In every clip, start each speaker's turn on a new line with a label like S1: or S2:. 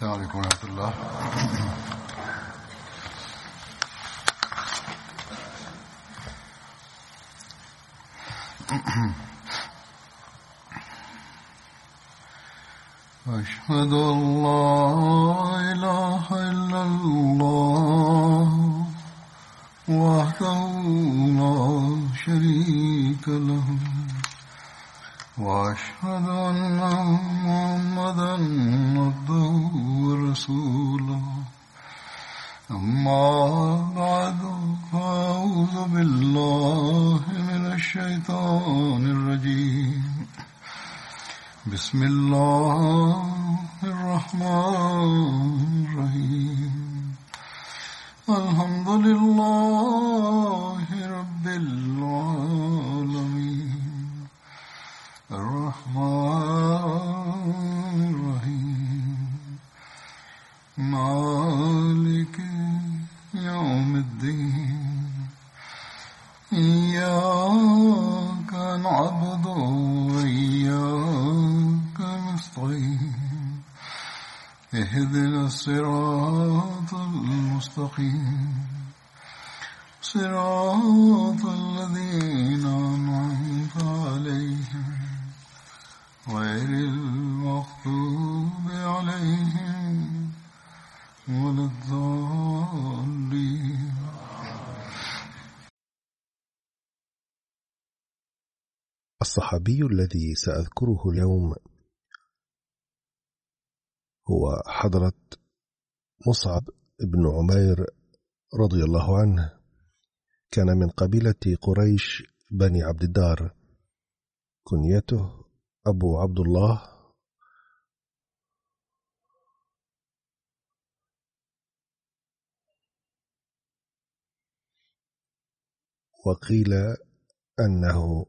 S1: السلام عليكم ورحمة الله. أشهد أن
S2: الصحابي الذي سأذكره اليوم هو حضرة مصعب بن عمير رضي الله عنه. كان من قبيلة قريش بني عبد الدار. كنيته أبو عبد الله. وقيل أنه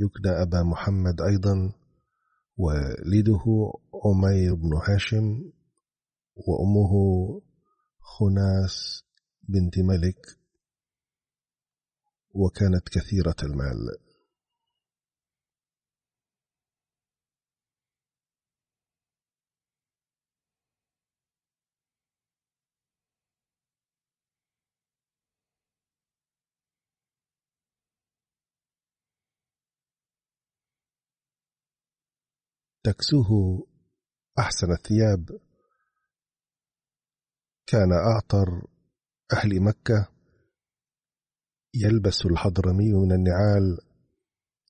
S2: يكنى أبا محمد أيضا والده عمير بن هاشم وأمه خناس بنت ملك وكانت كثيرة المال. تكسوه أحسن الثياب. كان أعطر أهل مكة يلبس الحضرمي من النعال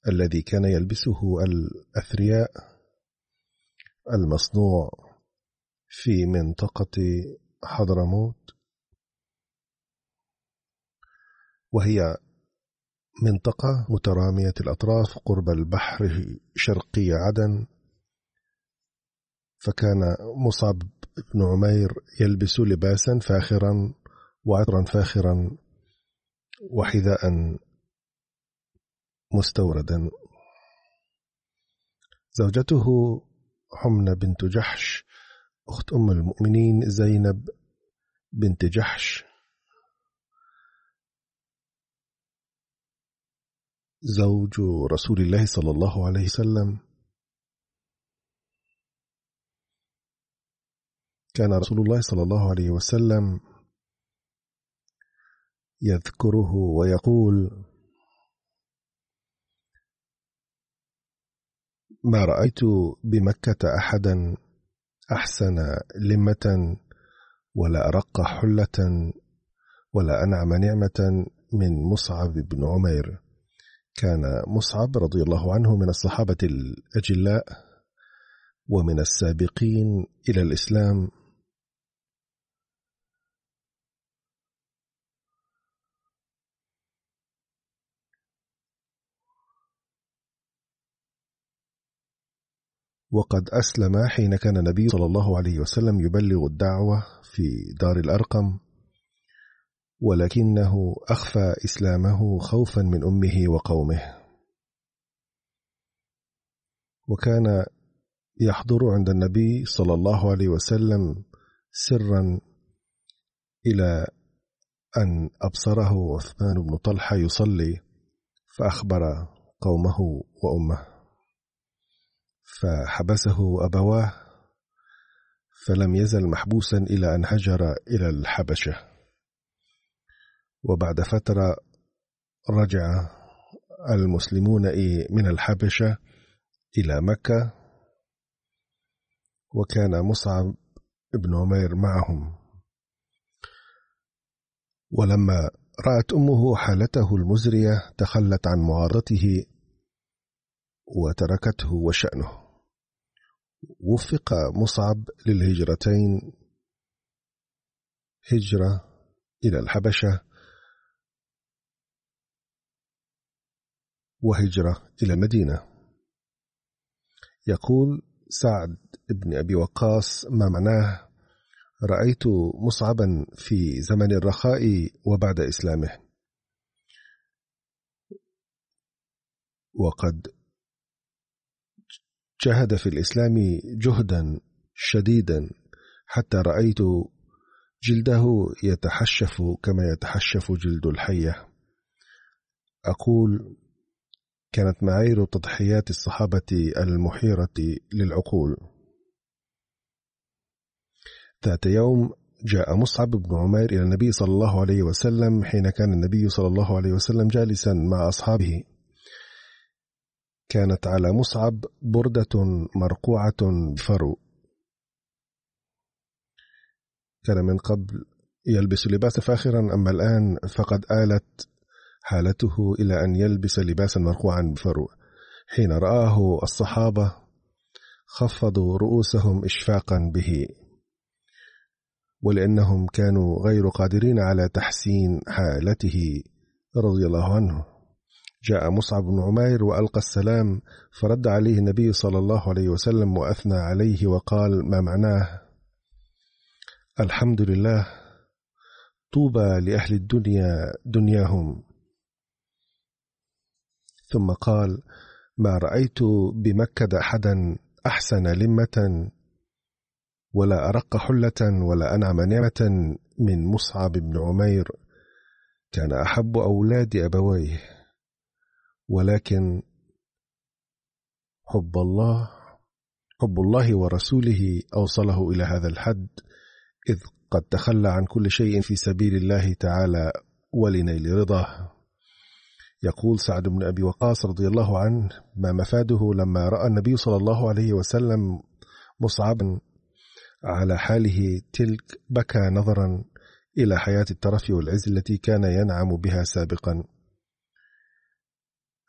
S2: الذي كان يلبسه الأثرياء المصنوع في منطقة حضرموت. وهي منطقة مترامية الأطراف قرب البحر شرقي عدن. فكان مصعب بن عمير يلبس لباسا فاخرا وعطرا فاخرا وحذاء مستوردا. زوجته حمنة بنت جحش أخت أم المؤمنين زينب بنت جحش. زوج رسول الله صلى الله عليه وسلم كان رسول الله صلى الله عليه وسلم يذكره ويقول ما رأيت بمكة أحدا أحسن لمة ولا أرق حلة ولا أنعم نعمة من مصعب بن عمير. كان مصعب رضي الله عنه من الصحابة الأجلاء ومن السابقين إلى الإسلام. وقد أسلم حين كان النبي صلى الله عليه وسلم يبلغ الدعوة في دار الأرقم ولكنه أخفى إسلامه خوفا من أمه وقومه. وكان يحضر عند النبي صلى الله عليه وسلم سرا إلى أن أبصره عثمان بن طلحة يصلي فأخبر قومه وأمه. فحبسه أبواه فلم يزل محبوسا إلى أن هجر إلى الحبشة. وبعد فترة رجع المسلمون من الحبشة إلى مكة وكان مصعب بن عمير معهم. ولما رأت أمه حالته المزرية تخلت عن معارضته وتركته وشأنه. وفق مصعب للهجرتين. هجرة إلى الحبشة. وهجرة إلى المدينة يقول سعد بن أبي وقاص ما معناه رأيت مصعبا في زمن الرخاء وبعد إسلامه. وقد جهد في الإسلام جهدا شديدا حتى رأيت جلده يتحشف كما يتحشف جلد الحية. أقول كانت معايير تضحيات الصحابة المحيرة للعقول. ذات يوم جاء مصعب بن عمير إلى النبي صلى الله عليه وسلم حين كان النبي صلى الله عليه وسلم جالسا مع أصحابه. كانت على مصعب بردة مرقوعة بفرو. كان من قبل يلبس لباس فاخرا أما الآن فقد آلت حالته إلى أن يلبس لباسا مرقوعا بفرو. حين رآه الصحابة خفضوا رؤوسهم إشفاقا به ولأنهم كانوا غير قادرين على تحسين حالته رضي الله عنه. جاء مصعب بن عمير وألقى السلام فرد عليه النبي صلى الله عليه وسلم وأثنى عليه وقال ما معناه؟ الحمد لله طوبى لأهل الدنيا دنياهم. ثم قال ما رأيت بمكة أحدا أحسن لمة ولا أرق حلة ولا أنعم نعمة من مصعب بن عمير كان أحب أولاد أبويه. ولكن حب الله حب الله ورسوله أوصله إلى هذا الحد إذ قد تخلى عن كل شيء في سبيل الله تعالى ولنيل رضاه. يقول سعد بن أبي وقاص رضي الله عنه ما مفاده لما رأى النبي صلى الله عليه وسلم مصعبا على حاله تلك بكى نظرا إلى حياة الترف والعز التي كان ينعم بها سابقا.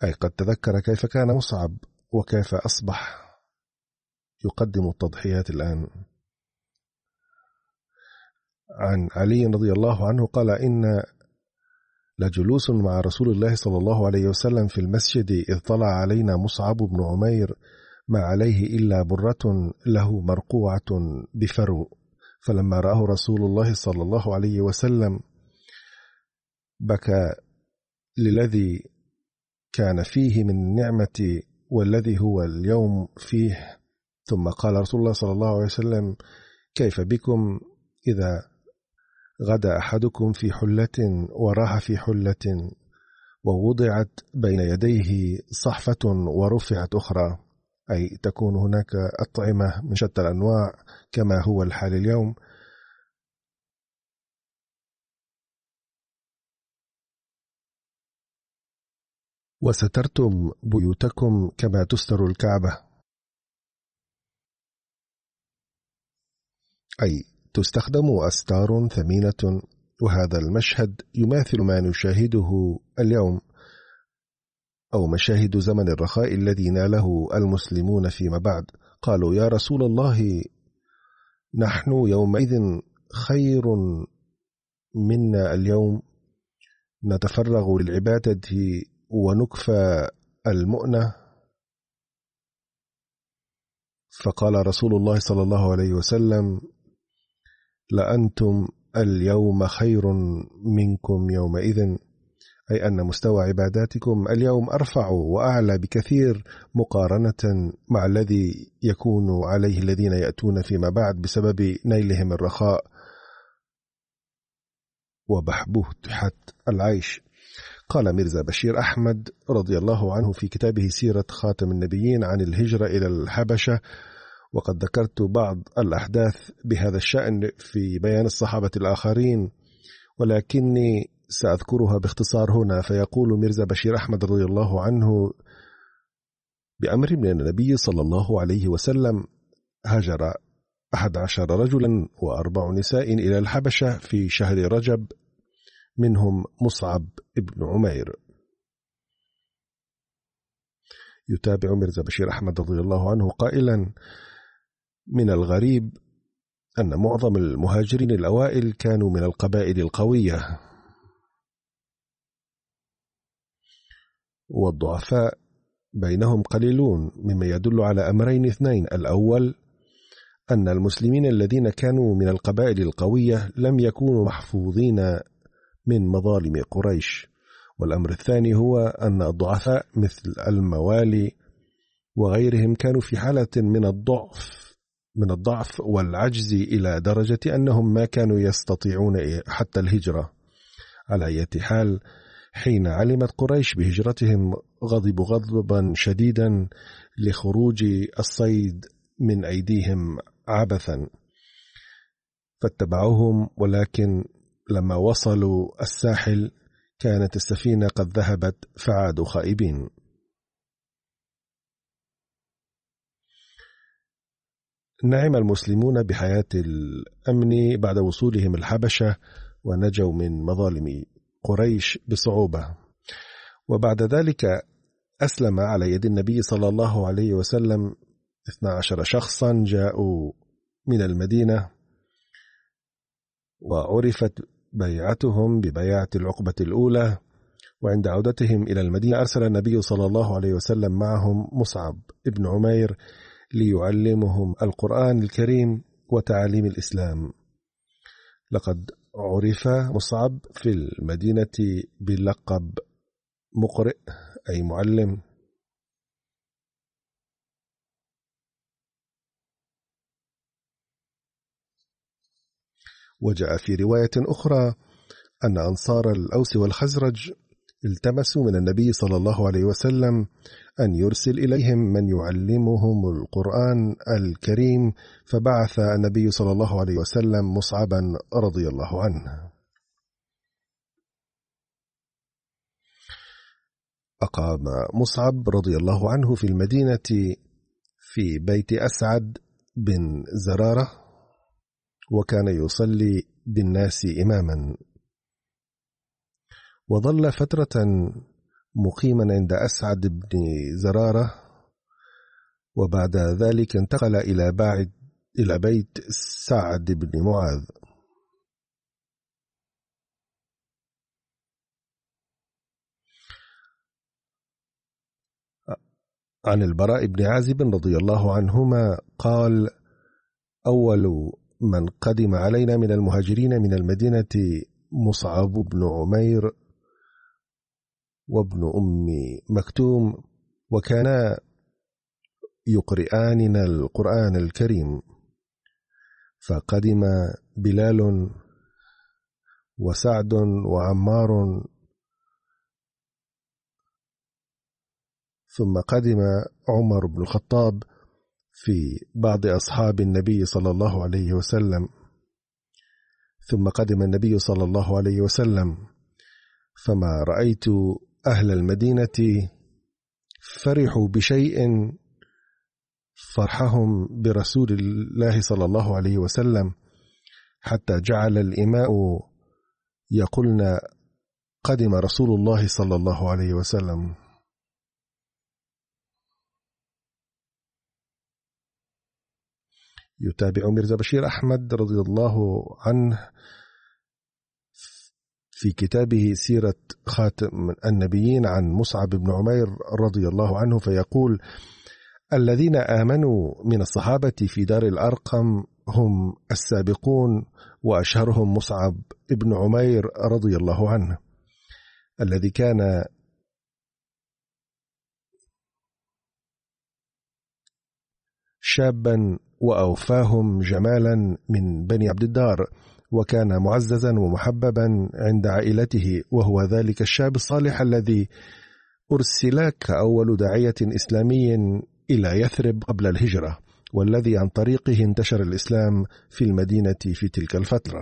S2: أي قد تذكر كيف كان مصعب وكيف أصبح يقدم التضحيات الآن. عن علي رضي الله عنه قال إن لجلوس مع رسول الله صلى الله عليه وسلم في المسجد إذ طلع علينا مصعب بن عمير ما عليه إلا برة له مرقوعة بفرو. فلما رآه رسول الله صلى الله عليه وسلم بكى للذي كان فيه من النعمة والذي هو اليوم فيه. ثم قال رسول الله صلى الله عليه وسلم كيف بكم إذا غدا أحدكم في حلة وراح في حلة ووضعت بين يديه صحفة ورفعت أخرى؟ أي تكون هناك أطعمة من شتى الأنواع كما هو الحال اليوم وسترتم بيوتكم كما تستر الكعبة. أي تستخدم أستار ثمينة وهذا المشهد يماثل ما نشاهده اليوم أو مشاهد زمن الرخاء الذي ناله المسلمون فيما بعد. قالوا يا رسول الله نحن يومئذ خير منا اليوم. نتفرغ للعبادة ونكفى المؤنة. فقال رسول الله صلى الله عليه وسلم لأنتم اليوم خير منكم يومئذ أي أن مستوى عباداتكم اليوم أرفع وأعلى بكثير مقارنة مع الذي يكون عليه الذين يأتون فيما بعد بسبب نيلهم الرخاء وبحبوحة العيش. قال ميرزا بشير أحمد رضي الله عنه في كتابه سيرة خاتم النبيين عن الهجرة إلى الحبشة وقد ذكرت بعض الأحداث بهذا الشأن في بيان الصحابة الآخرين ولكني سأذكرها باختصار هنا. فيقول ميرزا بشير أحمد رضي الله عنه بأمر من النبي صلى الله عليه وسلم هاجر أحد عشر رجلا وأربع نساء إلى الحبشة في شهر رجب منهم مصعب ابن عمير. يتابع مرزا بشير أحمد رضي الله عنه قائلا من الغريب أن معظم المهاجرين الأوائل كانوا من القبائل القوية والضعفاء بينهم قليلون مما يدل على أمرين اثنين. الأول أن المسلمين الذين كانوا من القبائل القوية لم يكونوا محفوظين من مظالم قريش. والأمر الثاني هو أن الضعفاء مثل الموالي وغيرهم كانوا في حالة من الضعف من الضعف والعجز إلى درجة أنهم ما كانوا يستطيعون حتى الهجرة. على أي حال حين علمت قريش بهجرتهم غضبوا غضبا شديدا لخروج الصيد من أيديهم عبثا. فاتبعوهم ولكن لما وصلوا الساحل كانت السفينة قد ذهبت فعادوا خائبين. نعم المسلمون بحياة الأمن بعد وصولهم الحبشة ونجوا من مظالم قريش بصعوبة. وبعد ذلك أسلم على يد النبي صلى الله عليه وسلم 12 شخصا جاءوا من المدينة وعرفت بيعتهم ببيعة العقبة الأولى وعند عودتهم إلى المدينة أرسل النبي صلى الله عليه وسلم معهم مصعب ابن عمير ليعلمهم القرآن الكريم وتعاليم الإسلام. لقد عرف مصعب في المدينة بلقب مقرئ أي معلم. وجاء في رواية أخرى أن أنصار الأوس والخزرج التمسوا من النبي صلى الله عليه وسلم أن يرسل إليهم من يعلمهم القرآن الكريم فبعث النبي صلى الله عليه وسلم مصعبا رضي الله عنه. أقام مصعب رضي الله عنه في المدينة في بيت أسعد بن زرارة وكان يصلي بالناس إماما. وظل فترة مقيما عند أسعد بن زرارة وبعد ذلك انتقل إلى بعد إلى بيت سعد بن معاذ. عن البراء بن عازب رضي الله عنهما قال أول من قدم علينا من المهاجرين من المدينة مصعب بن عمير وابن أم مكتوم وكانا يقرئاننا القرآن الكريم. فقدم بلال وسعد وعمار. ثم قدم عمر بن الخطاب. في بعض أصحاب النبي صلى الله عليه وسلم. ثم قدم النبي صلى الله عليه وسلم. فما رأيت أهل المدينة فرحوا بشيء فرحهم برسول الله صلى الله عليه وسلم حتى جعل الإماء يقولن قدم رسول الله صلى الله عليه وسلم. يتابع ميرزا بشير أحمد رضي الله عنه في كتابه سيرة خاتم النبيين عن مصعب بن عمير رضي الله عنه فيقول الذين آمنوا من الصحابة في دار الأرقم هم السابقون وأشهرهم مصعب بن عمير رضي الله عنه الذي كان شابا وأوفاهم جمالا من بني عبد الدار وكان معززا ومحببا عند عائلته وهو ذلك الشاب الصالح الذي أرسل كأول داعية إسلامي إلى يثرب قبل الهجرة والذي عن طريقه انتشر الإسلام في المدينة في تلك الفترة.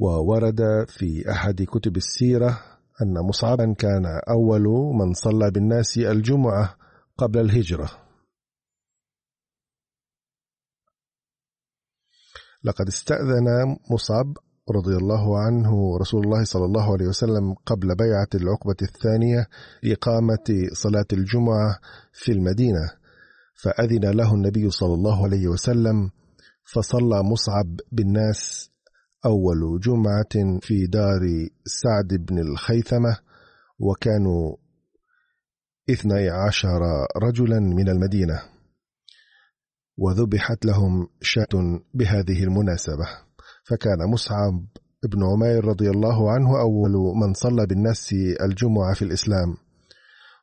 S2: وورد في أحد كتب السيرة أن مصعبا كان أول من صلى بالناس الجمعة قبل الهجرة. لقد استأذن مصعب رضي الله عنه رسول الله صلى الله عليه وسلم قبل بيعة العقبة الثانية لإقامة صلاة الجمعة في المدينة فأذن له النبي صلى الله عليه وسلم فصلى مصعب بالناس أول جمعة في دار سعد بن الخيثمة وكانوا اثني عشر رجلا من المدينة. وذبحت لهم شاة بهذه المناسبة. فكان مصعب بن عمير رضي الله عنه أول من صلى بالناس الجمعة في الإسلام.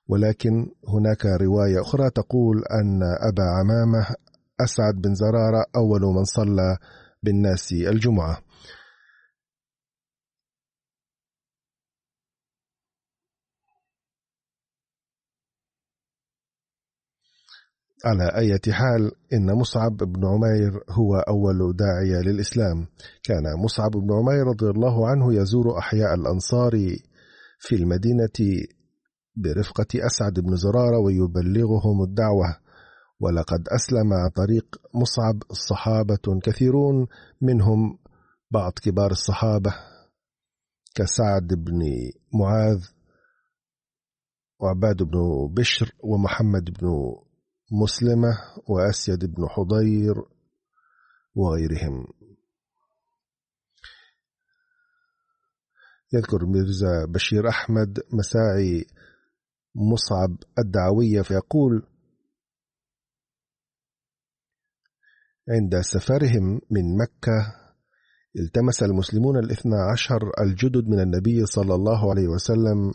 S2: ولكن هناك رواية أخرى تقول أن أبا عمامة أسعد بن زرارة أول من صلى بالناس الجمعة. على أي حال إن مصعب بن عمير هو أول داعية للإسلام. كان مصعب بن عمير رضي الله عنه يزور أحياء الأنصار في المدينة برفقة أسعد بن زرارة ويبلغهم الدعوة. ولقد أسلم عن طريق مصعب صحابة كثيرون منهم بعض كبار الصحابة كسعد بن معاذ وعباد بن بشر ومحمد بن مسلمة وأسيد بن حضير وغيرهم. يذكر ميرزا بشير أحمد مساعي مصعب الدعوية فيقول عند سفرهم من مكة التمس المسلمون الاثنى عشر الجدد من النبي صلى الله عليه وسلم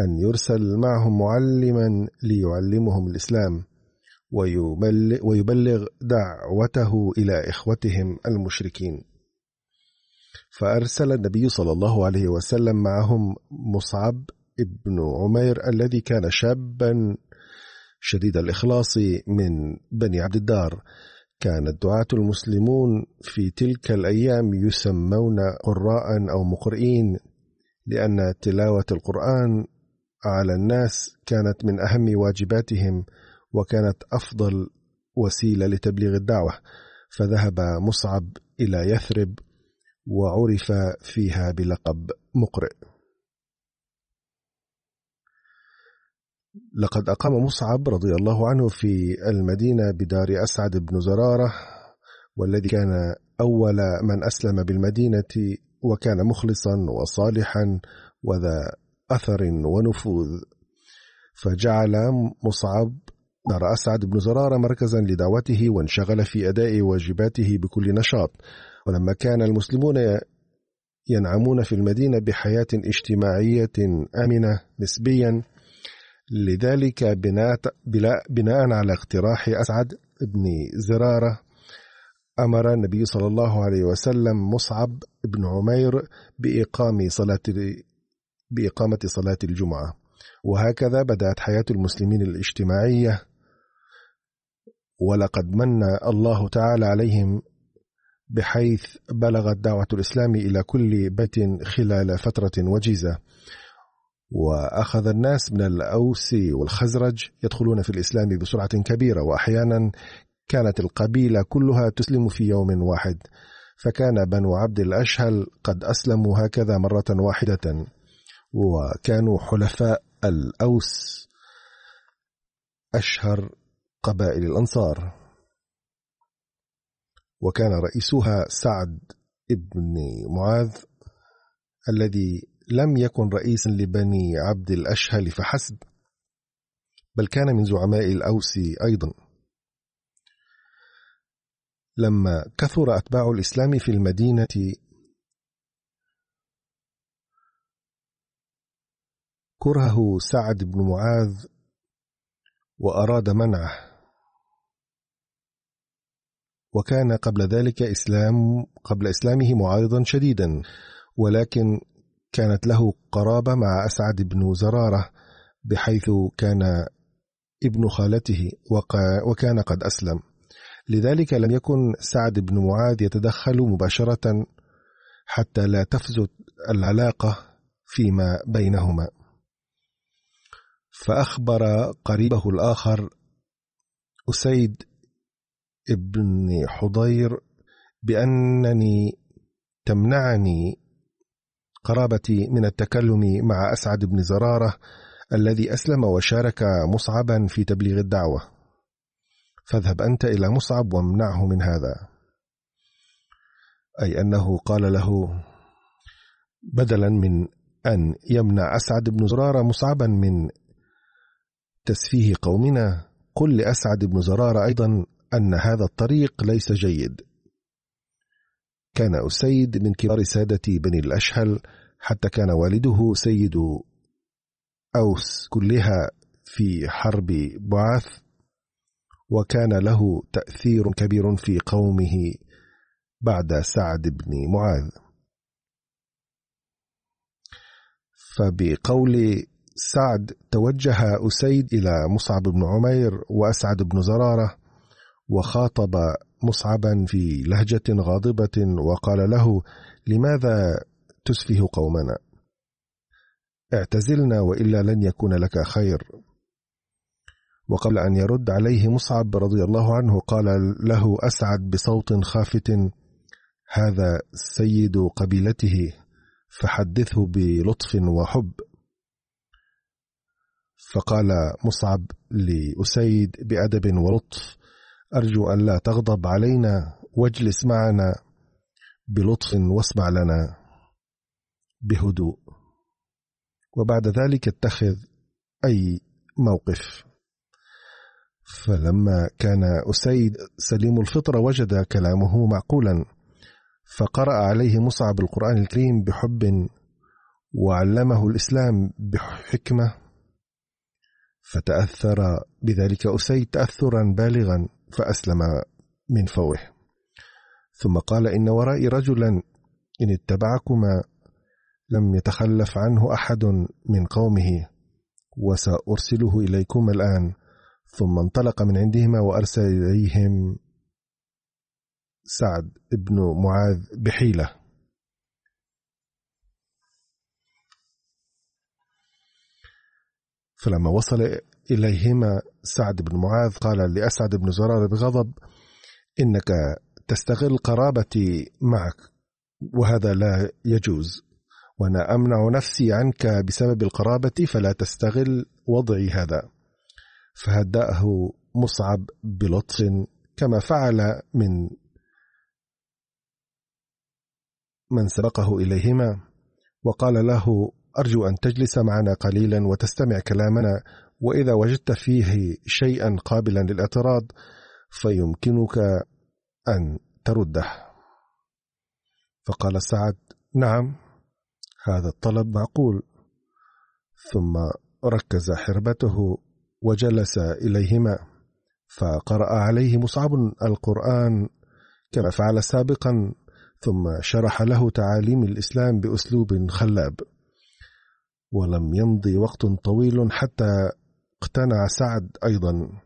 S2: أن يرسل معهم معلما ليعلمهم الإسلام. ويبلغ دعوته إلى إخوتهم المشركين. فأرسل النبي صلى الله عليه وسلم معهم مصعب ابن عمير الذي كان شابا شديد الإخلاص من بني عبد الدار. كان الدعاة المسلمون في تلك الأيام يسمون قراء أو مقرئين لأن تلاوة القرآن على الناس كانت من أهم واجباتهم. وكانت أفضل وسيلة لتبليغ الدعوة فذهب مصعب إلى يثرب وعرف فيها بلقب مقرئ. لقد أقام مصعب رضي الله عنه في المدينة بدار أسعد بن زرارة والذي كان أول من أسلم بالمدينة وكان مخلصا وصالحا وذا أثر ونفوذ. فجعل مصعب دار أسعد بن زرارة مركزا لدعوته وانشغل في أداء واجباته بكل نشاط. ولما كان المسلمون ينعمون في المدينة بحياة اجتماعية آمنة نسبيا لذلك بناء, على اقتراح أسعد بن زرارة أمر النبي صلى الله عليه وسلم مصعب بن عمير بإقام صلاة بإقامة صلاة الجمعة. وهكذا بدأت حياة المسلمين الاجتماعية ولقد من الله تعالى عليهم بحيث بلغت دعوة الإسلام إلى كل بيت خلال فترة وجيزة. وأخذ الناس من الأوس والخزرج يدخلون في الإسلام بسرعة كبيرة وأحيانا كانت القبيلة كلها تسلم في يوم واحد. فكان بنو عبد الأشهل قد أسلموا هكذا مرة واحدة. وكانوا حلفاء الأوس. أشهر قبائل الأنصار. وكان رئيسها سعد ابن معاذ الذي لم يكن رئيسا لبني عبد الأشهل فحسب بل كان من زعماء الأوس أيضا. لما كثر أتباع الإسلام في المدينة كرهه سعد بن معاذ وأراد منعه. وكان قبل ذلك إسلام قبل إسلامه معارضا شديدا ولكن كانت له قرابة مع أسعد بن زرارة بحيث كان ابن خالته وكان قد أسلم. لذلك لم يكن سعد بن معاذ يتدخل مباشرة حتى لا تفزت العلاقة فيما بينهما. فأخبر قريبه الآخر أسيد ابن حضير بأنني تمنعني قرابتي من التكلم مع أسعد بن زرارة الذي أسلم وشارك مصعبا في تبليغ الدعوة. فاذهب أنت إلى مصعب وامنعه من هذا. أي أنه قال له بدلا من أن يمنع أسعد بن زرارة مصعبا من تسفيه قومنا قل لأسعد بن زرارة أيضا أن هذا الطريق ليس جيد. كان أسيد من كبار سادة بني الأشهل حتى كان والده سيد أوس كلها في حرب بعاث وكان له تأثير كبير في قومه بعد سعد بن معاذ. فبقول سعد توجه أسيد إلى مصعب بن عمير وأسعد بن زرارة وخاطب مصعبا في لهجة غاضبة وقال له لماذا تسفه قومنا؟ اعتزلنا وإلا لن يكون لك خير. وقبل أن يرد عليه مصعب رضي الله عنه قال له أسعد بصوت خافت هذا سيد قبيلته فحدثه بلطف وحب. فقال مصعب لأسيد بأدب ولطف أرجو أن لا تغضب علينا واجلس معنا بلطف واسمع لنا بهدوء. وبعد ذلك اتخذ أي موقف. فلما كان أسيد سليم الفطرة وجد كلامه معقولا فقرأ عليه مصعب القرآن الكريم بحب وعلمه الإسلام بحكمة. فتأثر بذلك أسيد تأثرا بالغا. فأسلم من فوره ثم قال إن ورائي رجلا إن اتبعكما لم يتخلف عنه أحد من قومه وسأرسله إليكما الآن. ثم انطلق من عندهما وأرسل إليهم سعد بن معاذ بحيلة. فلما وصل إليهما سعد بن معاذ قال لأسعد بن زرار بغضب إنك تستغل قرابتي معك وهذا لا يجوز وأنا أمنع نفسي عنك بسبب القرابة فلا تستغل وضعي هذا. فهدأه مصعب بلطف كما فعل من من سبقه إليهما وقال له أرجو أن تجلس معنا قليلا وتستمع كلامنا وإذا وجدت فيه شيئا قابلا للإعتراض فيمكنك أن ترده. فقال سعد نعم هذا الطلب معقول. ثم ركز حربته وجلس إليهما فقرأ عليه مصعب القرآن كما فعل سابقا ثم شرح له تعاليم الإسلام بأسلوب خلاب. ولم يمضي وقت طويل حتى اقتنع سعد أيضا.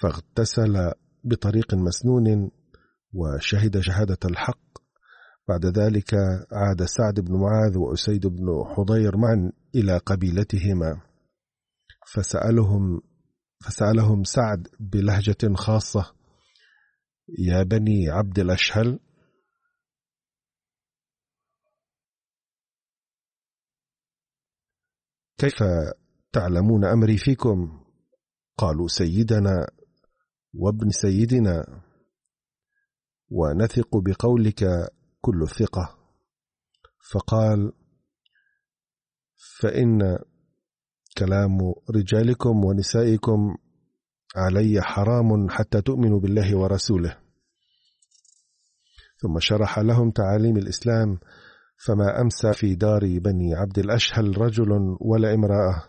S2: فاغتسل بطريق مسنون وشهد شهادة الحق. بعد ذلك عاد سعد بن معاذ وأسيد بن حضير معا إلى قبيلتهما فسألهم فسألهم سعد بلهجة خاصة يا بني عبد الأشهل كيف تعلمون أمري فيكم؟ قالوا سيدنا وابن سيدنا ونثق بقولك كل الثقة. فقال فإن كلام رجالكم ونسائكم علي حرام حتى تؤمنوا بالله ورسوله. ثم شرح لهم تعاليم الإسلام فما أمسى في دار بني عبد الأشهل رجل ولا امرأة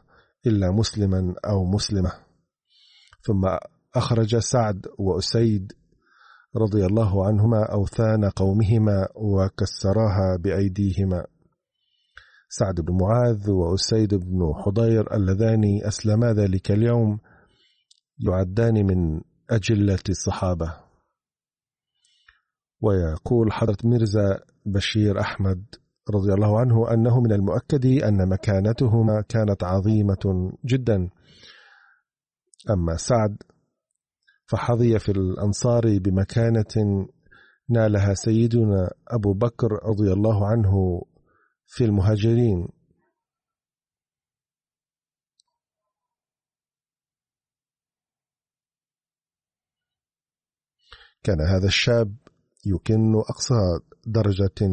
S2: إلا مسلما أو مسلمة. ثم أخرج سعد وأسيد رضي الله عنهما أوثان قومهما وكسراها بأيديهما. سعد بن معاذ وأسيد بن حضير اللذان أسلما ذلك اليوم يعدان من أجلة الصحابة. ويقول حضرة ميرزا بشير أحمد رضي الله عنه أنه من المؤكد أن مكانتهما كانت عظيمة جدا. أما سعد فحظي في الأنصار بمكانة نالها سيدنا أبو بكر رضي الله عنه في المهاجرين. كان هذا الشاب يكن أقصى درجة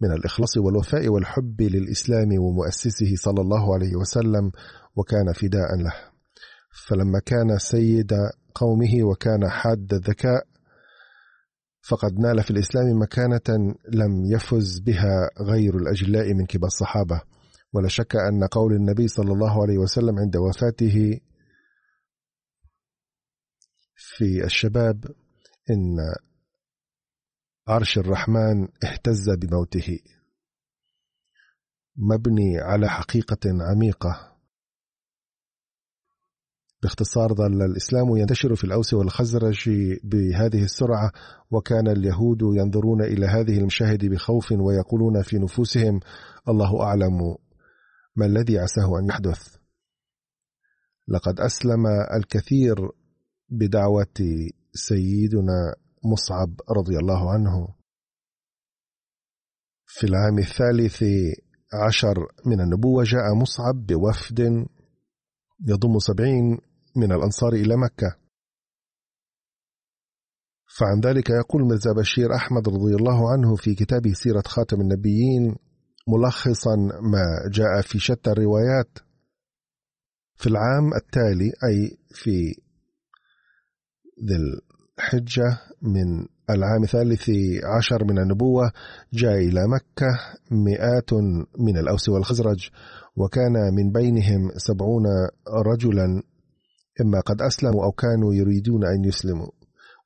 S2: من الإخلاص والوفاء والحب للإسلام ومؤسسه صلى الله عليه وسلم وكان فداء له. فلما كان سيد قومه وكان حاد الذكاء فقد نال في الإسلام مكانة لم يفز بها غير الأجلاء من كبار الصحابة. ولا شك أن قول النبي صلى الله عليه وسلم عند وفاته في الشباب إن عرش الرحمن اهتز بموته. مبني على حقيقة عميقة. باختصار ظل الإسلام ينتشر في الأوس والخزرج بهذه السرعة وكان اليهود ينظرون إلى هذه المشاهد بخوف ويقولون في نفوسهم الله أعلم ما الذي عساه أن يحدث. لقد أسلم الكثير بدعوة سيدنا مصعب رضي الله عنه في العام الثالث عشر من النبوة جاء مصعب بوفد يضم سبعين من الأنصار إلى مكة. فعن ذلك يقول مرزا بشير أحمد رضي الله عنه في كتابه سيرة خاتم النبيين ملخصا ما جاء في شتى الروايات. في العام التالي أي في ذي الحجة من العام الثالث عشر من النبوة جاء إلى مكة مئات من الأوس والخزرج وكان من بينهم سبعون رجلا إما قد أسلموا أو كانوا يريدون أن يسلموا.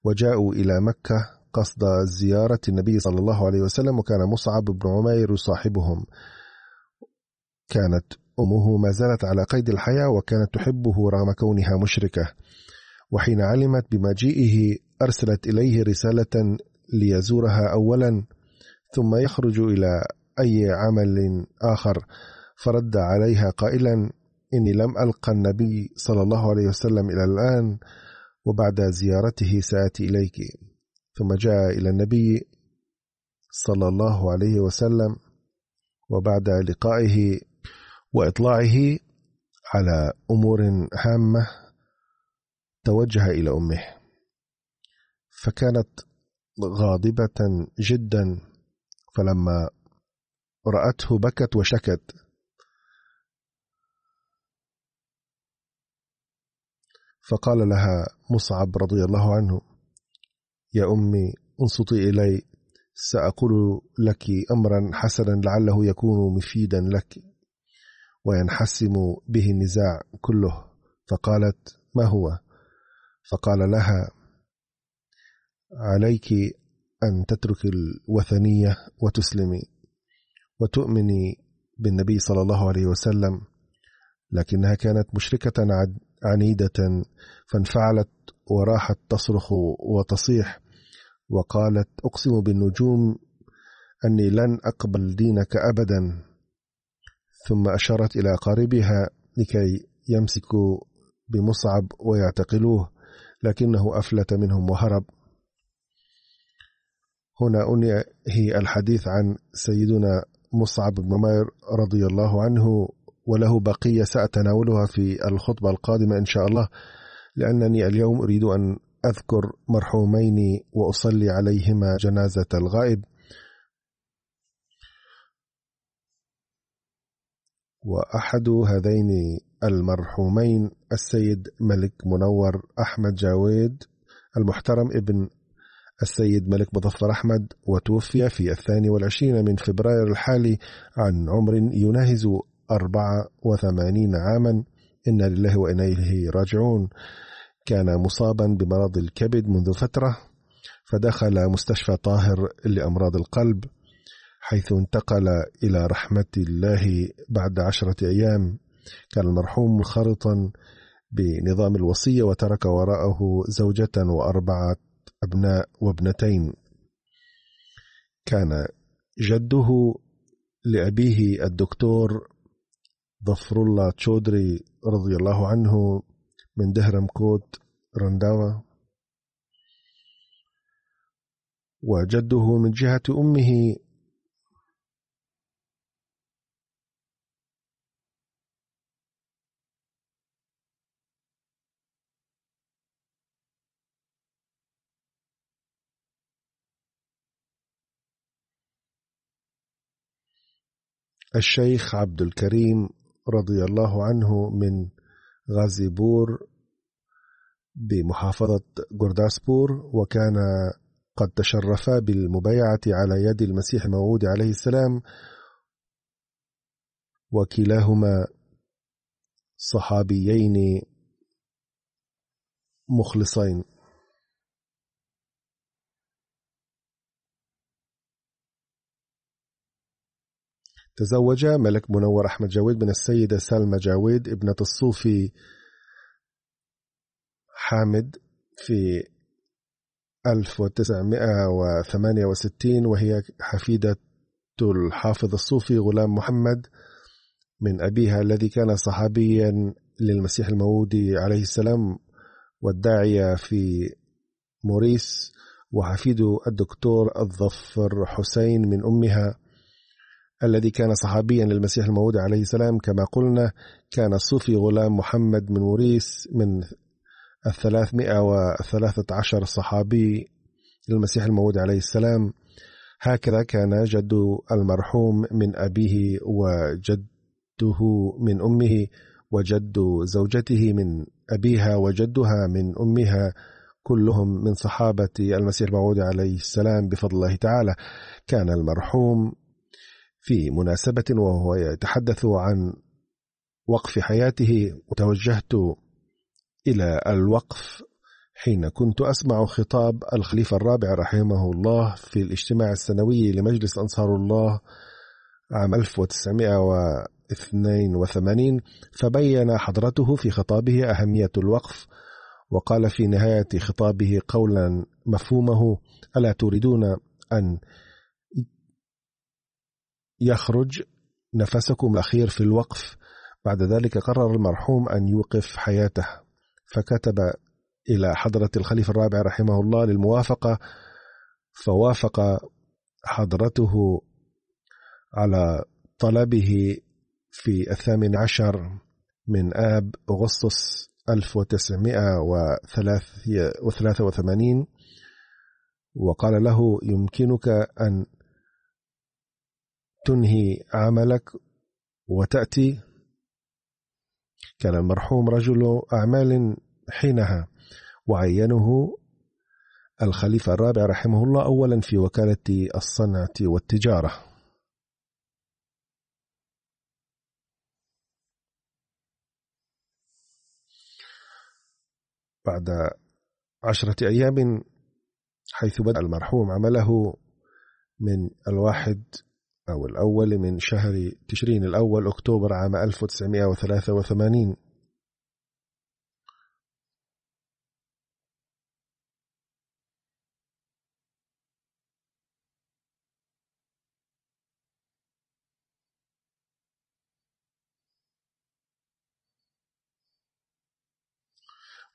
S2: وجاءوا إلى مكة قصد زيارة النبي صلى الله عليه وسلم وكان مصعب بن عمير يصاحبهم كانت أمه ما زالت على قيد الحياة وكانت تحبه رغم كونها مشركة. وحين علمت بمجيئه أرسلت إليه رسالة ليزورها أولا ثم يخرج إلى أي عمل آخر فرد عليها قائلا إني لم ألقى النبي صلى الله عليه وسلم إلى الآن وبعد زيارته سآتي إليك. ثم جاء إلى النبي صلى الله عليه وسلم وبعد لقائه وإطلاعه على أمور هامة توجه إلى أمه. فكانت غاضبة جدا فلما رأته بكت وشكت. فقال لها مصعب رضي الله عنه يا أمي انصتي إلي سأقول لك أمرا حسنا لعله يكون مفيدا لك وينحسم به النزاع كله. فقالت ما هو؟ فقال لها عليك أن تترك الوثنية وتسلمي وتؤمني بالنبي صلى الله عليه وسلم لكنها كانت مشركة عنيدة فانفعلت وراحت تصرخ وتصيح وقالت أقسم بالنجوم أني لن أقبل دينك أبدا. ثم أشارت إلى قاربها لكي يمسكوا بمصعب ويعتقلوه لكنه أفلت منهم وهرب. هنا أنهي الحديث عن سيدنا مصعب بن عمير رضي الله عنه. وله بقية سأتناولها في الخطبة القادمة إن شاء الله لأنني اليوم أريد أن أذكر مرحومين وأصلي عليهما جنازة الغائب. وأحد هذين المرحومين السيد ملك منور أحمد جاويد المحترم ابن السيد ملك مظفر أحمد وتوفي في الثاني والعشرين من فبراير الحالي عن عمر يناهز 84 عاما. إنا لله وإنا إليه راجعون. كان مصابا بمرض الكبد منذ فترة فدخل مستشفى طاهر لأمراض القلب حيث انتقل إلى رحمة الله بعد عشرة أيام. كان المرحوم منخرطا بنظام الوصية وترك وراءه زوجة وأربعة أبناء وابنتين. كان جده لأبيه الدكتور ظفر الله تشودري رضي الله عنه من دهرم كوت رنداوة. وجده من جهة أمه. الشيخ عبد الكريم رضي الله عنه من غازي بور بمحافظة جورداسبور وكان قد تشرفا بالمبايعة على يد المسيح الموعود عليه السلام. وكلاهما صحابيين مخلصين. تزوج ملك منور أحمد جاويد من السيدة سلمى جاويد ابنة الصوفي حامد في 1968 وهي حفيدة الحافظ الصوفي غلام محمد من أبيها الذي كان صحابيا للمسيح الموعود عليه السلام والداعية في موريس وحفيد الدكتور الظفر حسين من أمها. الذي كان صحابيا للمسيح الموعود عليه السلام كما قلنا كان الصوفي غلام محمد من موريس من الثلاثمائة وثلاثة عشر صحابي للمسيح الموعود عليه السلام. هكذا كان جد المرحوم من أبيه وجده من أمه وجد زوجته من أبيها وجدها من أمها كلهم من صحابة المسيح الموعود عليه السلام بفضل الله تعالى. كان المرحوم في مناسبة وهو يتحدث عن وقف حياته وتوجهت إلى الوقف حين كنت أسمع خطاب الخليفة الرابع رحمه الله في الاجتماع السنوي لمجلس أنصار الله عام 1982 فبين حضرته في خطابه أهمية الوقف وقال في نهاية خطابه قولا مفهومه ألا تريدون أن يخرج نفسكم الأخير في الوقف. بعد ذلك قرر المرحوم أن يوقف حياته. فكتب إلى حضرة الخليفة الرابع رحمه الله للموافقة فوافق حضرته على طلبه في الثامن عشر من آب أغسطس 1983 وقال له يمكنك أن تنهي عملك وتأتي كان المرحوم رجل أعمال حينها وعينه الخليفة الرابع رحمه الله أولا في وكالة الصنعة والتجارة. بعد عشرة أيام حيث بدأ المرحوم عمله من الواحد أو الأول من شهر تشرين الأول أكتوبر عام 1983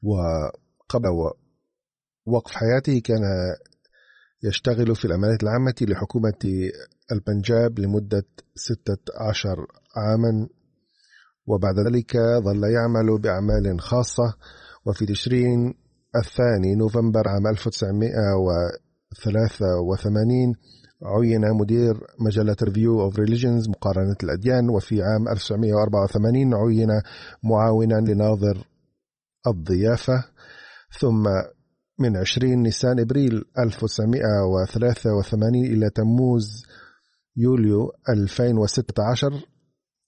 S2: وقبل وقف حياته كان يشتغل في الأمانات العامة لحكومة البنجاب لمدة 16 عاما وبعد ذلك ظل يعمل بأعمال خاصة. وفي تشرين الثاني نوفمبر عام 1983 عين مدير مجلة Review of Religions مقارنة الأديان وفي عام 1984 عين معاونا لناظر الضيافة. ثم من 20 نيسان إبريل 1983 إلى تموز يوليو 2016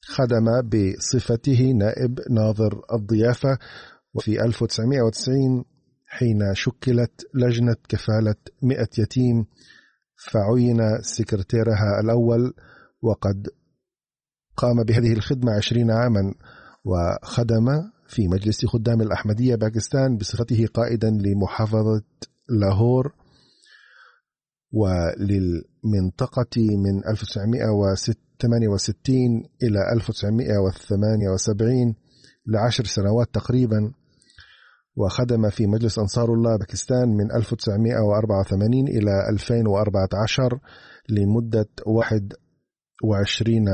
S2: خدم بصفته نائب ناظر الضيافة وفي 1990 حين شكلت لجنة كفالة مئة يتيم فعين سكرتيرها الأول وقد قام بهذه الخدمة عشرين عاما وخدم في مجلس خدام الأحمدية باكستان بصفته قائدا لمحافظة لاهور. وللمنطقة من 1968 إلى 1978 لعشر سنوات تقريبا وخدم في مجلس أنصار الله باكستان من 1984 إلى 2014 لمدة 21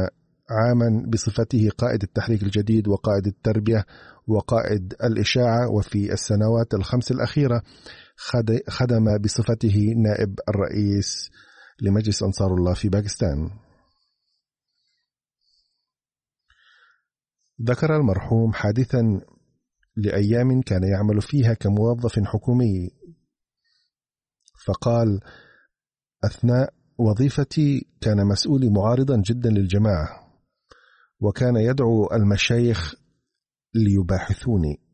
S2: عاما بصفته قائد التحريك الجديد وقائد التربية وقائد الإشاعة وفي السنوات الخمس الأخيرة خدم بصفته نائب الرئيس لمجلس أنصار الله في باكستان. ذكر المرحوم حادثا لأيام كان يعمل فيها كموظف حكومي. فقال أثناء وظيفتي كان مسؤولي معارضا جدا للجماعة وكان يدعو المشايخ ليباحثوني.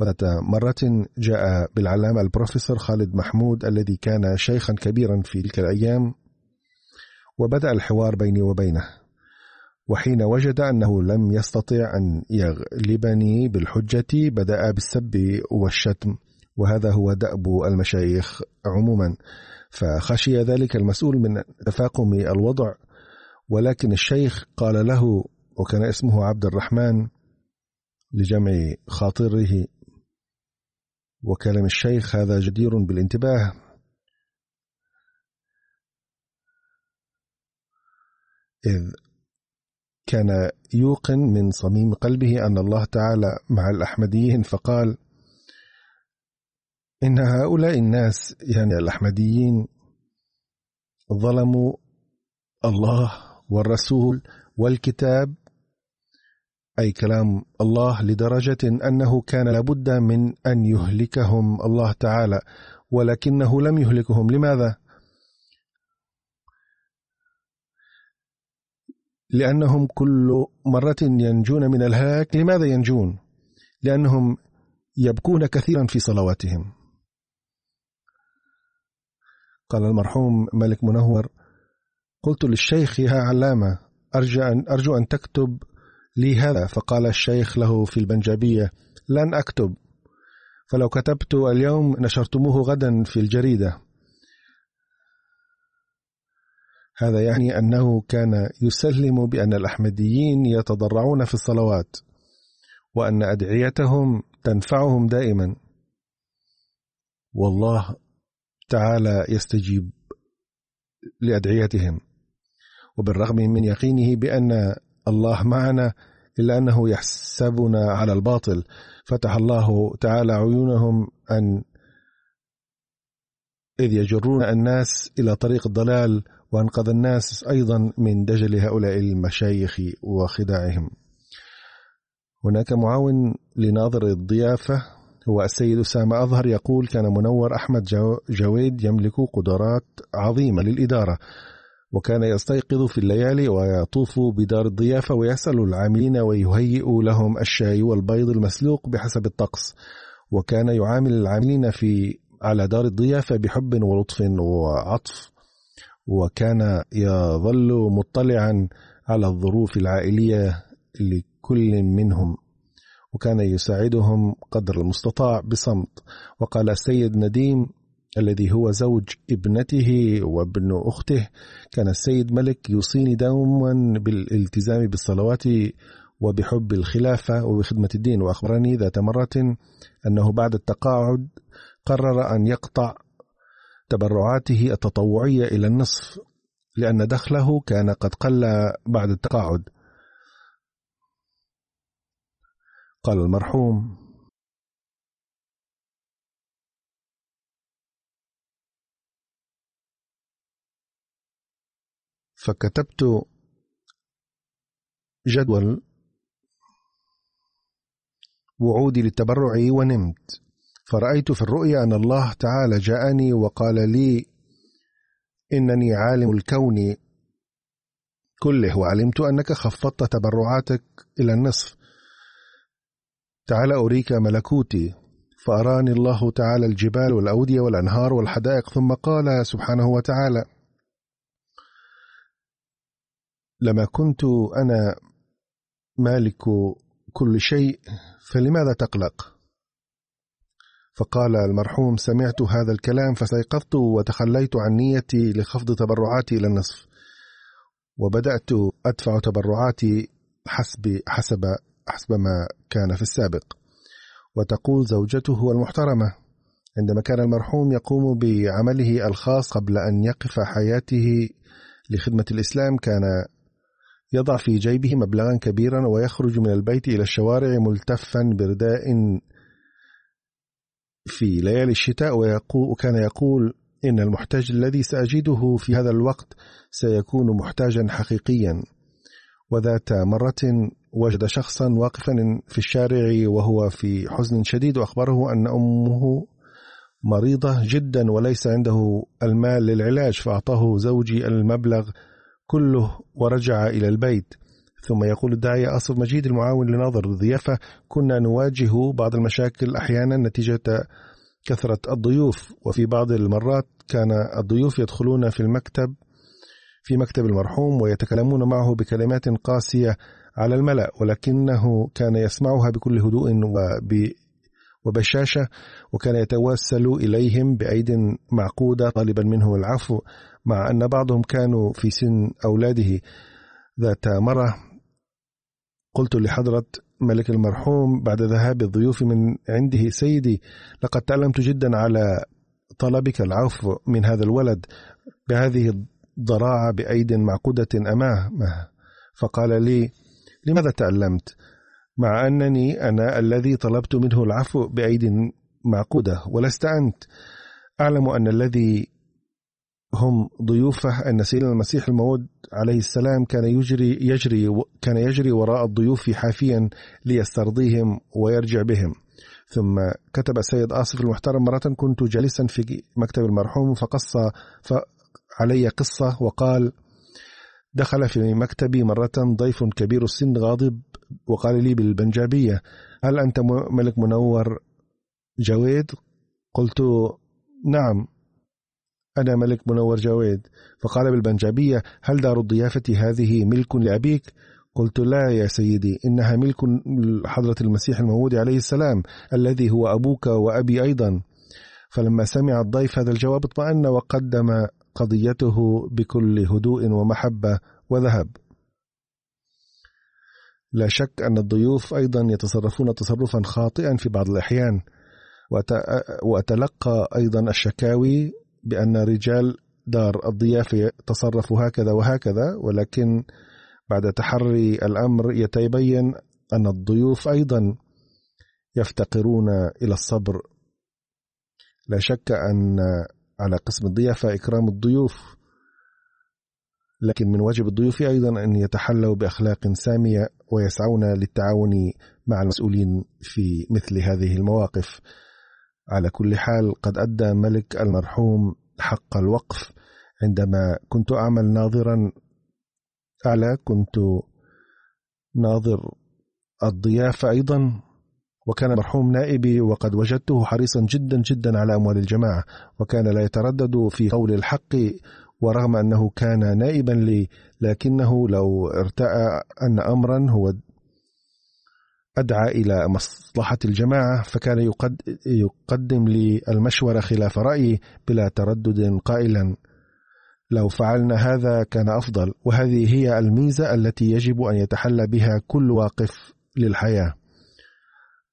S2: وذات مرة جاء بالعلامة البروفيسور خالد محمود الذي كان شيخا كبيرا في تلك الأيام وبدأ الحوار بيني وبينه وحين وجد أنه لم يستطع أن يغلبني بالحجة بدأ بالسب والشتم وهذا هو دأب المشايخ عموما. فخشي ذلك المسؤول من تفاقم الوضع ولكن الشيخ قال له وكان اسمه عبد الرحمن لجمع خاطره وكلام الشيخ هذا جدير بالانتباه. إذ كان يوقن من صميم قلبه أن الله تعالى مع الأحمديين فقال إن هؤلاء الناس يعني الأحمديين ظلموا الله والرسول والكتاب أي كلام الله لدرجة أنه كان لابد من أن يهلكهم الله تعالى ولكنه لم يهلكهم لماذا؟ لأنهم كل مرة ينجون من الهلاك لماذا ينجون؟ لأنهم يبكون كثيرا في صلواتهم قال المرحوم ملك منور قلت للشيخ يا علامة أرجو أن, أرجو أن تكتب لي هذا فقال الشيخ له في البنجابية لن أكتب. فلو كتبت اليوم نشرتموه غدا في الجريدة. هذا يعني أنه كان يسلم بأن الأحمديين يتضرعون في الصلوات وأن أدعيتهم تنفعهم دائما. والله تعالى يستجيب لأدعيتهم. وبالرغم من يقينه بأن الله معنا إلا أنه يحسبنا على الباطل. فتح الله تعالى عيونهم أن إذ يجرون الناس إلى طريق الضلال وأنقذ الناس أيضا من دجل هؤلاء المشايخ وخداعهم. هناك معاون لناظر الضيافة هو السيد أسامة أظهر يقول كان منور أحمد جويد يملك قدرات عظيمة للإدارة وكان يستيقظ في الليالي ويطوف بدار الضيافة ويسأل العاملين ويهيئ لهم الشاي والبيض المسلوق بحسب الطقس. وكان يعامل العاملين في على دار الضيافة بحب ولطف وعطف. وكان يظل مطلعا على الظروف العائلية لكل منهم. وكان يساعدهم قدر المستطاع بصمت. وقال السيد نديم الذي هو زوج ابنته وابن أخته كان السيد ملك يوصيني دوما بالالتزام بالصلوات وبحب الخلافة وبخدمة الدين. وأخبرني ذات مرة أنه بعد التقاعد قرر أن يقطع تبرعاته التطوعية إلى النصف لأن دخله كان قد قل بعد التقاعد. قال المرحوم فكتبت جدول وعودي للتبرع ونمت. فرأيت في الرؤيا أن الله تعالى جاءني وقال لي إنني عالم الكون كله وعلمت أنك خفضت تبرعاتك إلى النصف. تعال أريك ملكوتي. فأراني الله تعالى الجبال والأودية والأنهار والحدائق ثم قال سبحانه وتعالى لما كنت أنا مالك كل شيء فلماذا تقلق؟ فقال المرحوم سمعت هذا الكلام فسيقظت وتخليت عن نيتي لخفض تبرعاتي إلى النصف. وبدأت أدفع تبرعاتي حسب حسب حسب ما كان في السابق. وتقول زوجته المحترمة عندما كان المرحوم يقوم بعمله الخاص قبل أن يقف حياته لخدمة الإسلام كان يضع في جيبه مبلغا كبيرا ويخرج من البيت إلى الشوارع ملتفا برداء في ليالي الشتاء وكان يقول إن المحتاج الذي سأجده في هذا الوقت سيكون محتاجا حقيقيا. وذات مرة وجد شخصا واقفا في الشارع وهو في حزن شديد وأخبره أن أمه مريضة جدا وليس عنده المال للعلاج فأعطاه زوجي المبلغ كله ورجع إلى البيت. ثم يقول الداعية أصف مجيد المعاون لناظر الضيافة كنا نواجه بعض المشاكل أحيانا نتيجة كثرة الضيوف. وفي بعض المرات كان الضيوف يدخلون في المكتب في مكتب المرحوم ويتكلمون معه بكلمات قاسية على الملأ ولكنه كان يسمعها بكل هدوء وب وبشاشة وكان يتوسل إليهم بأيد معقودة طالبا منه العفو. مع أن بعضهم كانوا في سن أولاده ذات مرة. قلت لحضرة ملك المرحوم بعد ذهاب الضيوف من عنده سيدي لقد تألمت جدا على طلبك العفو من هذا الولد بهذه الضراعة بأيد معقودة أمامه. فقال لي لماذا تألمت؟ مع أنني أنا الذي طلبت منه العفو بأيد معقودة ولست أنت. أعلم أن الذي هم ضيوفه سيدنا المسيح الموعود عليه السلام كان يجري يجري كان يجري وراء الضيوف حافيا ليسترضيهم ويرجع بهم. ثم كتب السيد آصف المحترم مرة كنت جالسا في مكتب المرحوم فقص علي قصة وقال دخل في مكتبي مرة ضيف كبير السن غاضب وقال لي بالبنجابية هل أنت ملك منور جويد؟ قلت نعم. أنا ملك منور جويد. فقال بالبنجابية هل دار الضيافة هذه ملك لأبيك؟ قلت لا يا سيدي إنها ملك حضرة المسيح الموعود عليه السلام الذي هو أبوك وأبي أيضا. فلما سمع الضيف هذا الجواب اطمأن وقدم قضيته بكل هدوء ومحبة وذهب. لا شك أن الضيوف أيضا يتصرفون تصرفا خاطئا في بعض الأحيان. وأتلقى أيضا الشكاوي بأن رجال دار الضيافة تصرفوا هكذا وهكذا ولكن بعد تحري الأمر يتبين أن الضيوف أيضا يفتقرون إلى الصبر. لا شك أن على قسم الضيافة إكرام الضيوف لكن من واجب الضيوف أيضا أن يتحلوا بأخلاق سامية ويسعون للتعاون مع المسؤولين في مثل هذه المواقف. على كل حال قد أدى ملك المرحوم حق الوقف. عندما كنت أعمل ناظرا أعلى كنت ناظر الضيافة أيضا وكان المرحوم نائبي وقد وجدته حريصا جدا جدا على أموال الجماعة وكان لا يتردد في قول الحق ورغم أنه كان نائبا لي لكنه لو ارتأى أن أمرا هو أدعى إلى مصلحة الجماعة فكان يقدم لي المشورة خلاف رأيي بلا تردد قائلا. لو فعلنا هذا كان أفضل وهذه هي الميزة التي يجب أن يتحلى بها كل واقف للحياة.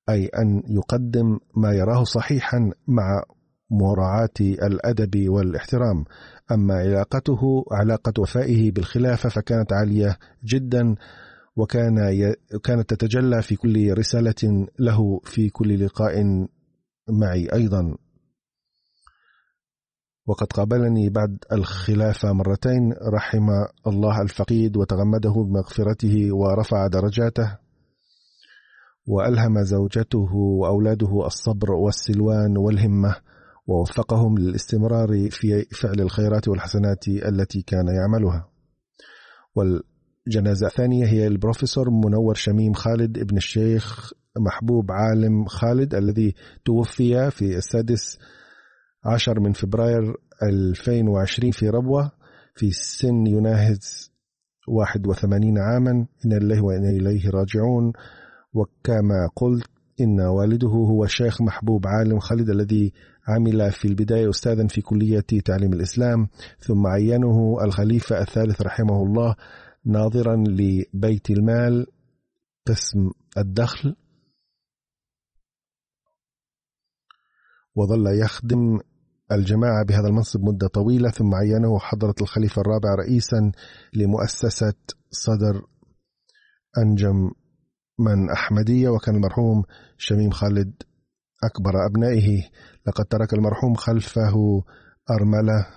S2: أي أن يقدم ما يراه صحيحا مع مراعاة الأدب والاحترام. أما علاقته علاقة وفائه بالخلافة فكانت عالية جدا وكان ي... كانت تتجلى في كل رسالة له في كل لقاء معي أيضا. وقد قابلني بعد الخلافة مرتين رحم الله الفقيد وتغمده بمغفرته ورفع درجاته وألهم زوجته وأولاده الصبر والسلوان والهمة ووفقهم للاستمرار في فعل الخيرات والحسنات التي كان يعملها. جنازة ثانية هي البروفيسور منور شميم خالد ابن الشيخ محبوب عالم خالد الذي توفي في السادس عشر من فبراير 2020 في ربوة في سن يناهز 81 عاما. إن الله وإنا إليه راجعون. وكما قلت إن والده هو الشيخ محبوب عالم خالد الذي عمل في البداية أستاذا في كلية تعليم الإسلام ثم عينه الخليفة الثالث رحمه الله ناظرا لبيت المال قسم الدخل. وظل يخدم الجماعة بهذا المنصب مدة طويلة ثم عينه حضرة الخليفة الرابع رئيسا لمؤسسة صدر أنجم من أحمدية وكان المرحوم شميم خالد أكبر أبنائه. لقد ترك المرحوم خلفه أرملة.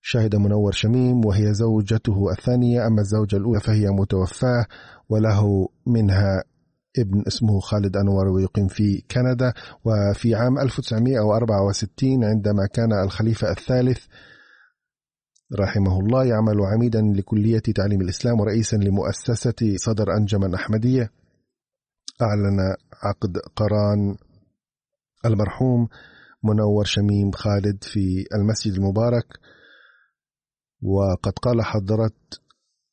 S2: شهد منور شميم وهي زوجته الثانية أما الزوجة الأولى فهي متوفاة وله منها ابن اسمه خالد أنور ويقيم في كندا وفي عام 1964 عندما كان الخليفة الثالث رحمه الله يعمل عميدا لكلية تعليم الإسلام ورئيسا لمؤسسة صدر أنجما أحمدية. أعلن عقد قران المرحوم منور شميم خالد في المسجد المبارك. وقد قال حضرة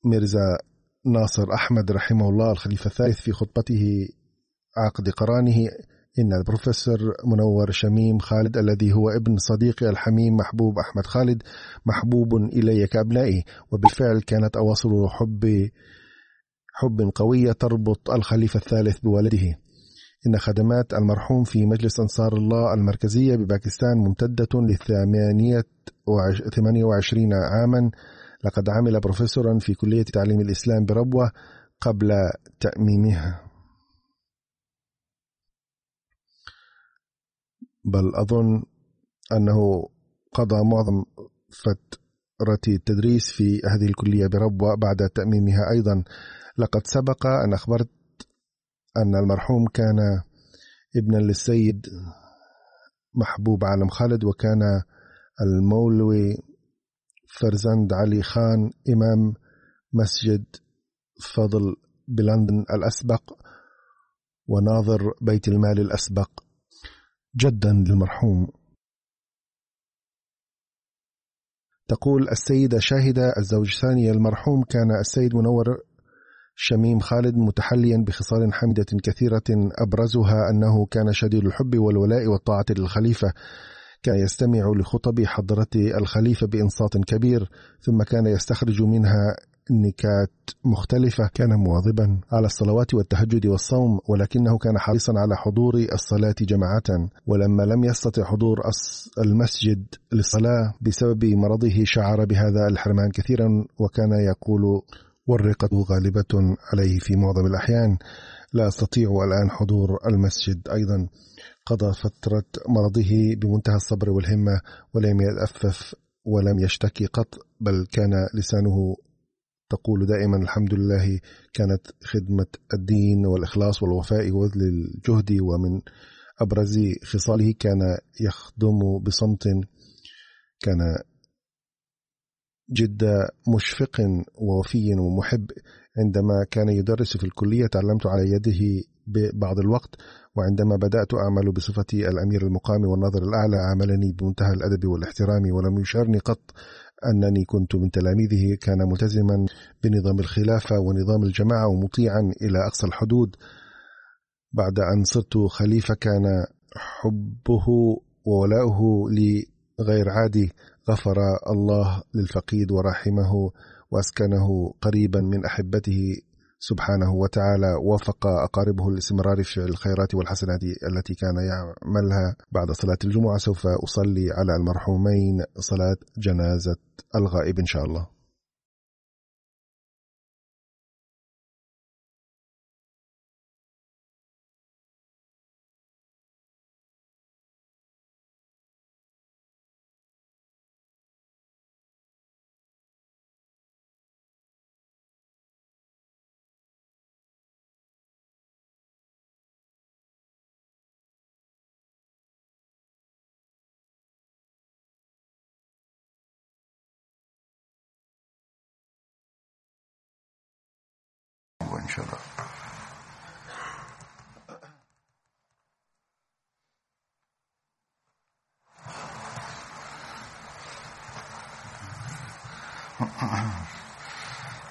S2: ميرزا ناصر أحمد رحمه الله الخليفة الثالث في خطبته عقد قرانه إن البروفيسور منور شميم خالد الذي هو ابن صديقي الحميم محبوب أحمد خالد محبوب إلي كأبنائي وبالفعل كانت أواصر حب حب قوية تربط الخليفة الثالث بوالده. إن خدمات المرحوم في مجلس أنصار الله المركزية بباكستان ممتدة لثمانية 28 عاما لقد عمل بروفيسورا في كلية تعليم الإسلام بربوة قبل تأميمها. بل أظن أنه قضى معظم فترة التدريس في هذه الكلية بربوة بعد تأميمها أيضا. لقد سبق أن أخبرت أن المرحوم كان ابنا للسيد محبوب عالم خالد وكان المولوي فرزند علي خان إمام مسجد فضل بلندن الأسبق وناظر بيت المال الأسبق. جدا للمرحوم. تقول السيدة شاهدة الزوج الثاني المرحوم كان السيد منور شميم خالد متحليا بخصال حمدة كثيرة أبرزها أنه كان شديد الحب والولاء والطاعة للخليفة. كان يستمع لخطب حضرة الخليفة بإنصات كبير ثم كان يستخرج منها نكات مختلفة. كان مواظبا على الصلوات والتهجد والصوم ولكنه كان حريصا على حضور الصلاة جماعة ولما لم يستطع حضور المسجد للصلاة بسبب مرضه شعر بهذا الحرمان كثيرا وكان يقول والرقة غالبة عليه في معظم الأحيان لا أستطيع الآن حضور المسجد أيضا. قضى فترة مرضه بمنتهى الصبر والهمة ولم يتأفف ولم يشتكي قط بل كان لسانه تقول دائما الحمد لله كانت خدمة الدين والإخلاص والوفاء وبذل الجهد ومن أبرز خصاله كان يخدم بصمت كان جدا مشفق ووفي ومحب. عندما كان يدرس في الكلية تعلمت على يده ببعض الوقت وعندما بدأت أعمل بصفتي الأمير المقام والناظر الأعلى عاملني بمنتهى الأدب والاحترام ولم يشعرني قط أنني كنت من تلاميذه. كان ملتزما بنظام الخلافة ونظام الجماعة ومطيعا إلى أقصى الحدود. بعد أن صرت خليفة كان حبه وولاؤه لي غير عادي. غفر الله للفقيد ورحمه وأسكنه قريبا من أحبته. سبحانه وتعالى وفق أقاربه الاستمرار في الخيرات والحسنات التي كان يعملها بعد صلاة الجمعة سوف أصلي على المرحومين صلاة جنازة الغائب إن شاء الله.